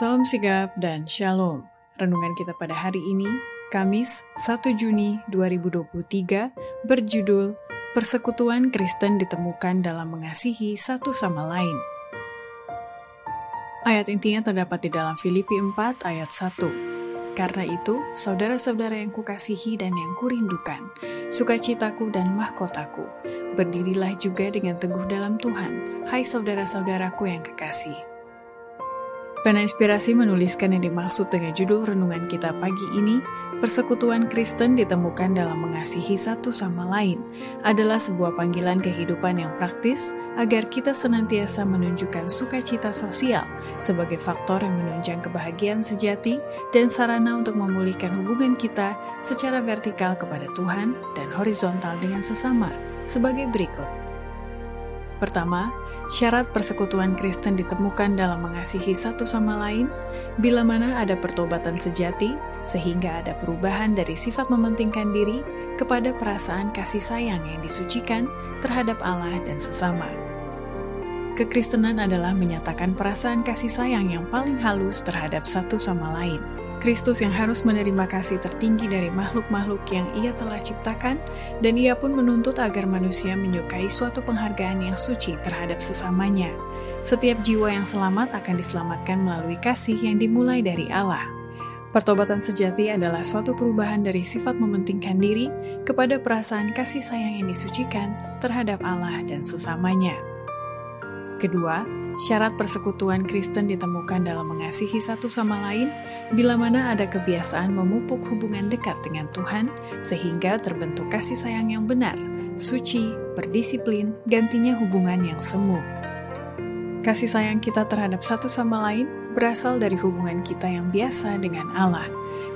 Salam sigap dan shalom. Renungan kita pada hari ini, Kamis 1 Juni 2023, berjudul Persekutuan Kristen ditemukan dalam mengasihi satu sama lain. Ayat intinya terdapat di dalam Filipi 4 ayat 1. Karena itu, saudara-saudara yang kukasihi dan yang kurindukan, sukacitaku dan mahkotaku, berdirilah juga dengan teguh dalam Tuhan, hai saudara-saudaraku yang kekasih. Pena Inspirasi menuliskan yang dimaksud dengan judul renungan kita pagi ini, persekutuan Kristen ditemukan dalam mengasihi satu sama lain, adalah sebuah panggilan kehidupan yang praktis agar kita senantiasa menunjukkan sukacita sosial sebagai faktor yang menunjang kebahagiaan sejati dan sarana untuk memulihkan hubungan kita secara vertikal kepada Tuhan dan horizontal dengan sesama sebagai berikut. Pertama, Syarat persekutuan Kristen ditemukan dalam mengasihi satu sama lain, bila mana ada pertobatan sejati, sehingga ada perubahan dari sifat mementingkan diri kepada perasaan kasih sayang yang disucikan terhadap Allah dan sesama. Kekristenan adalah menyatakan perasaan kasih sayang yang paling halus terhadap satu sama lain. Kristus yang harus menerima kasih tertinggi dari makhluk-makhluk yang ia telah ciptakan, dan ia pun menuntut agar manusia menyukai suatu penghargaan yang suci terhadap sesamanya. Setiap jiwa yang selamat akan diselamatkan melalui kasih yang dimulai dari Allah. Pertobatan sejati adalah suatu perubahan dari sifat mementingkan diri kepada perasaan kasih sayang yang disucikan terhadap Allah dan sesamanya. Kedua, Syarat persekutuan Kristen ditemukan dalam mengasihi satu sama lain, bila mana ada kebiasaan memupuk hubungan dekat dengan Tuhan, sehingga terbentuk kasih sayang yang benar, suci, berdisiplin, gantinya hubungan yang semu. Kasih sayang kita terhadap satu sama lain berasal dari hubungan kita yang biasa dengan Allah.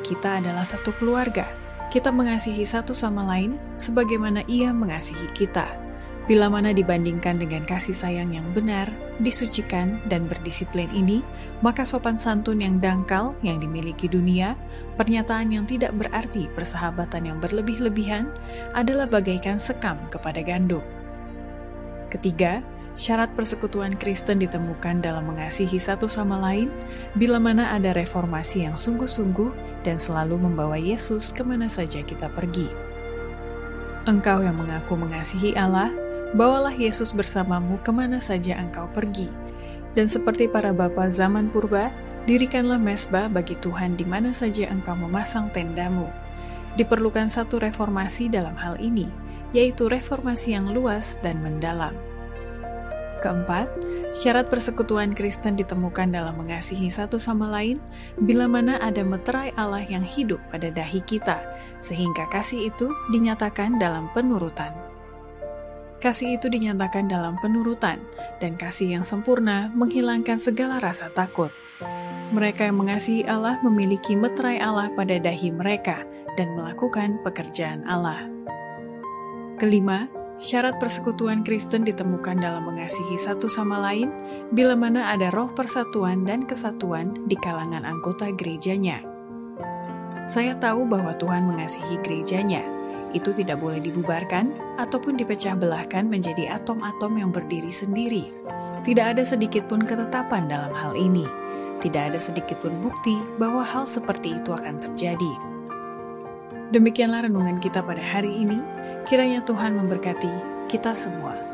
Kita adalah satu keluarga. Kita mengasihi satu sama lain sebagaimana Ia mengasihi kita. Bila mana dibandingkan dengan kasih sayang yang benar, disucikan, dan berdisiplin ini, maka sopan santun yang dangkal yang dimiliki dunia, pernyataan yang tidak berarti persahabatan yang berlebih-lebihan, adalah bagaikan sekam kepada gandum. Ketiga, syarat persekutuan Kristen ditemukan dalam mengasihi satu sama lain, bila mana ada reformasi yang sungguh-sungguh dan selalu membawa Yesus ke mana saja kita pergi. Engkau yang mengaku mengasihi Allah, bawalah Yesus bersamamu ke mana saja engkau pergi. Dan seperti para bapa zaman purba, dirikanlah mesbah bagi Tuhan di mana saja engkau memasang tendamu. Diperlukan satu reformasi dalam hal ini, yaitu reformasi yang luas dan mendalam. Keempat, syarat persekutuan Kristen ditemukan dalam mengasihi satu sama lain bila mana ada meterai Allah yang hidup pada dahi kita, sehingga kasih itu dinyatakan dalam penurutan. Kasih itu dinyatakan dalam penurutan, dan kasih yang sempurna menghilangkan segala rasa takut. Mereka yang mengasihi Allah memiliki meterai Allah pada dahi mereka dan melakukan pekerjaan Allah. Kelima, syarat persekutuan Kristen ditemukan dalam mengasihi satu sama lain bila mana ada roh persatuan dan kesatuan di kalangan anggota gerejanya. Saya tahu bahwa Tuhan mengasihi gerejanya, itu tidak boleh dibubarkan ataupun dipecah belahkan menjadi atom-atom yang berdiri sendiri. Tidak ada sedikit pun ketetapan dalam hal ini. Tidak ada sedikit pun bukti bahwa hal seperti itu akan terjadi. Demikianlah renungan kita pada hari ini. Kiranya Tuhan memberkati kita semua.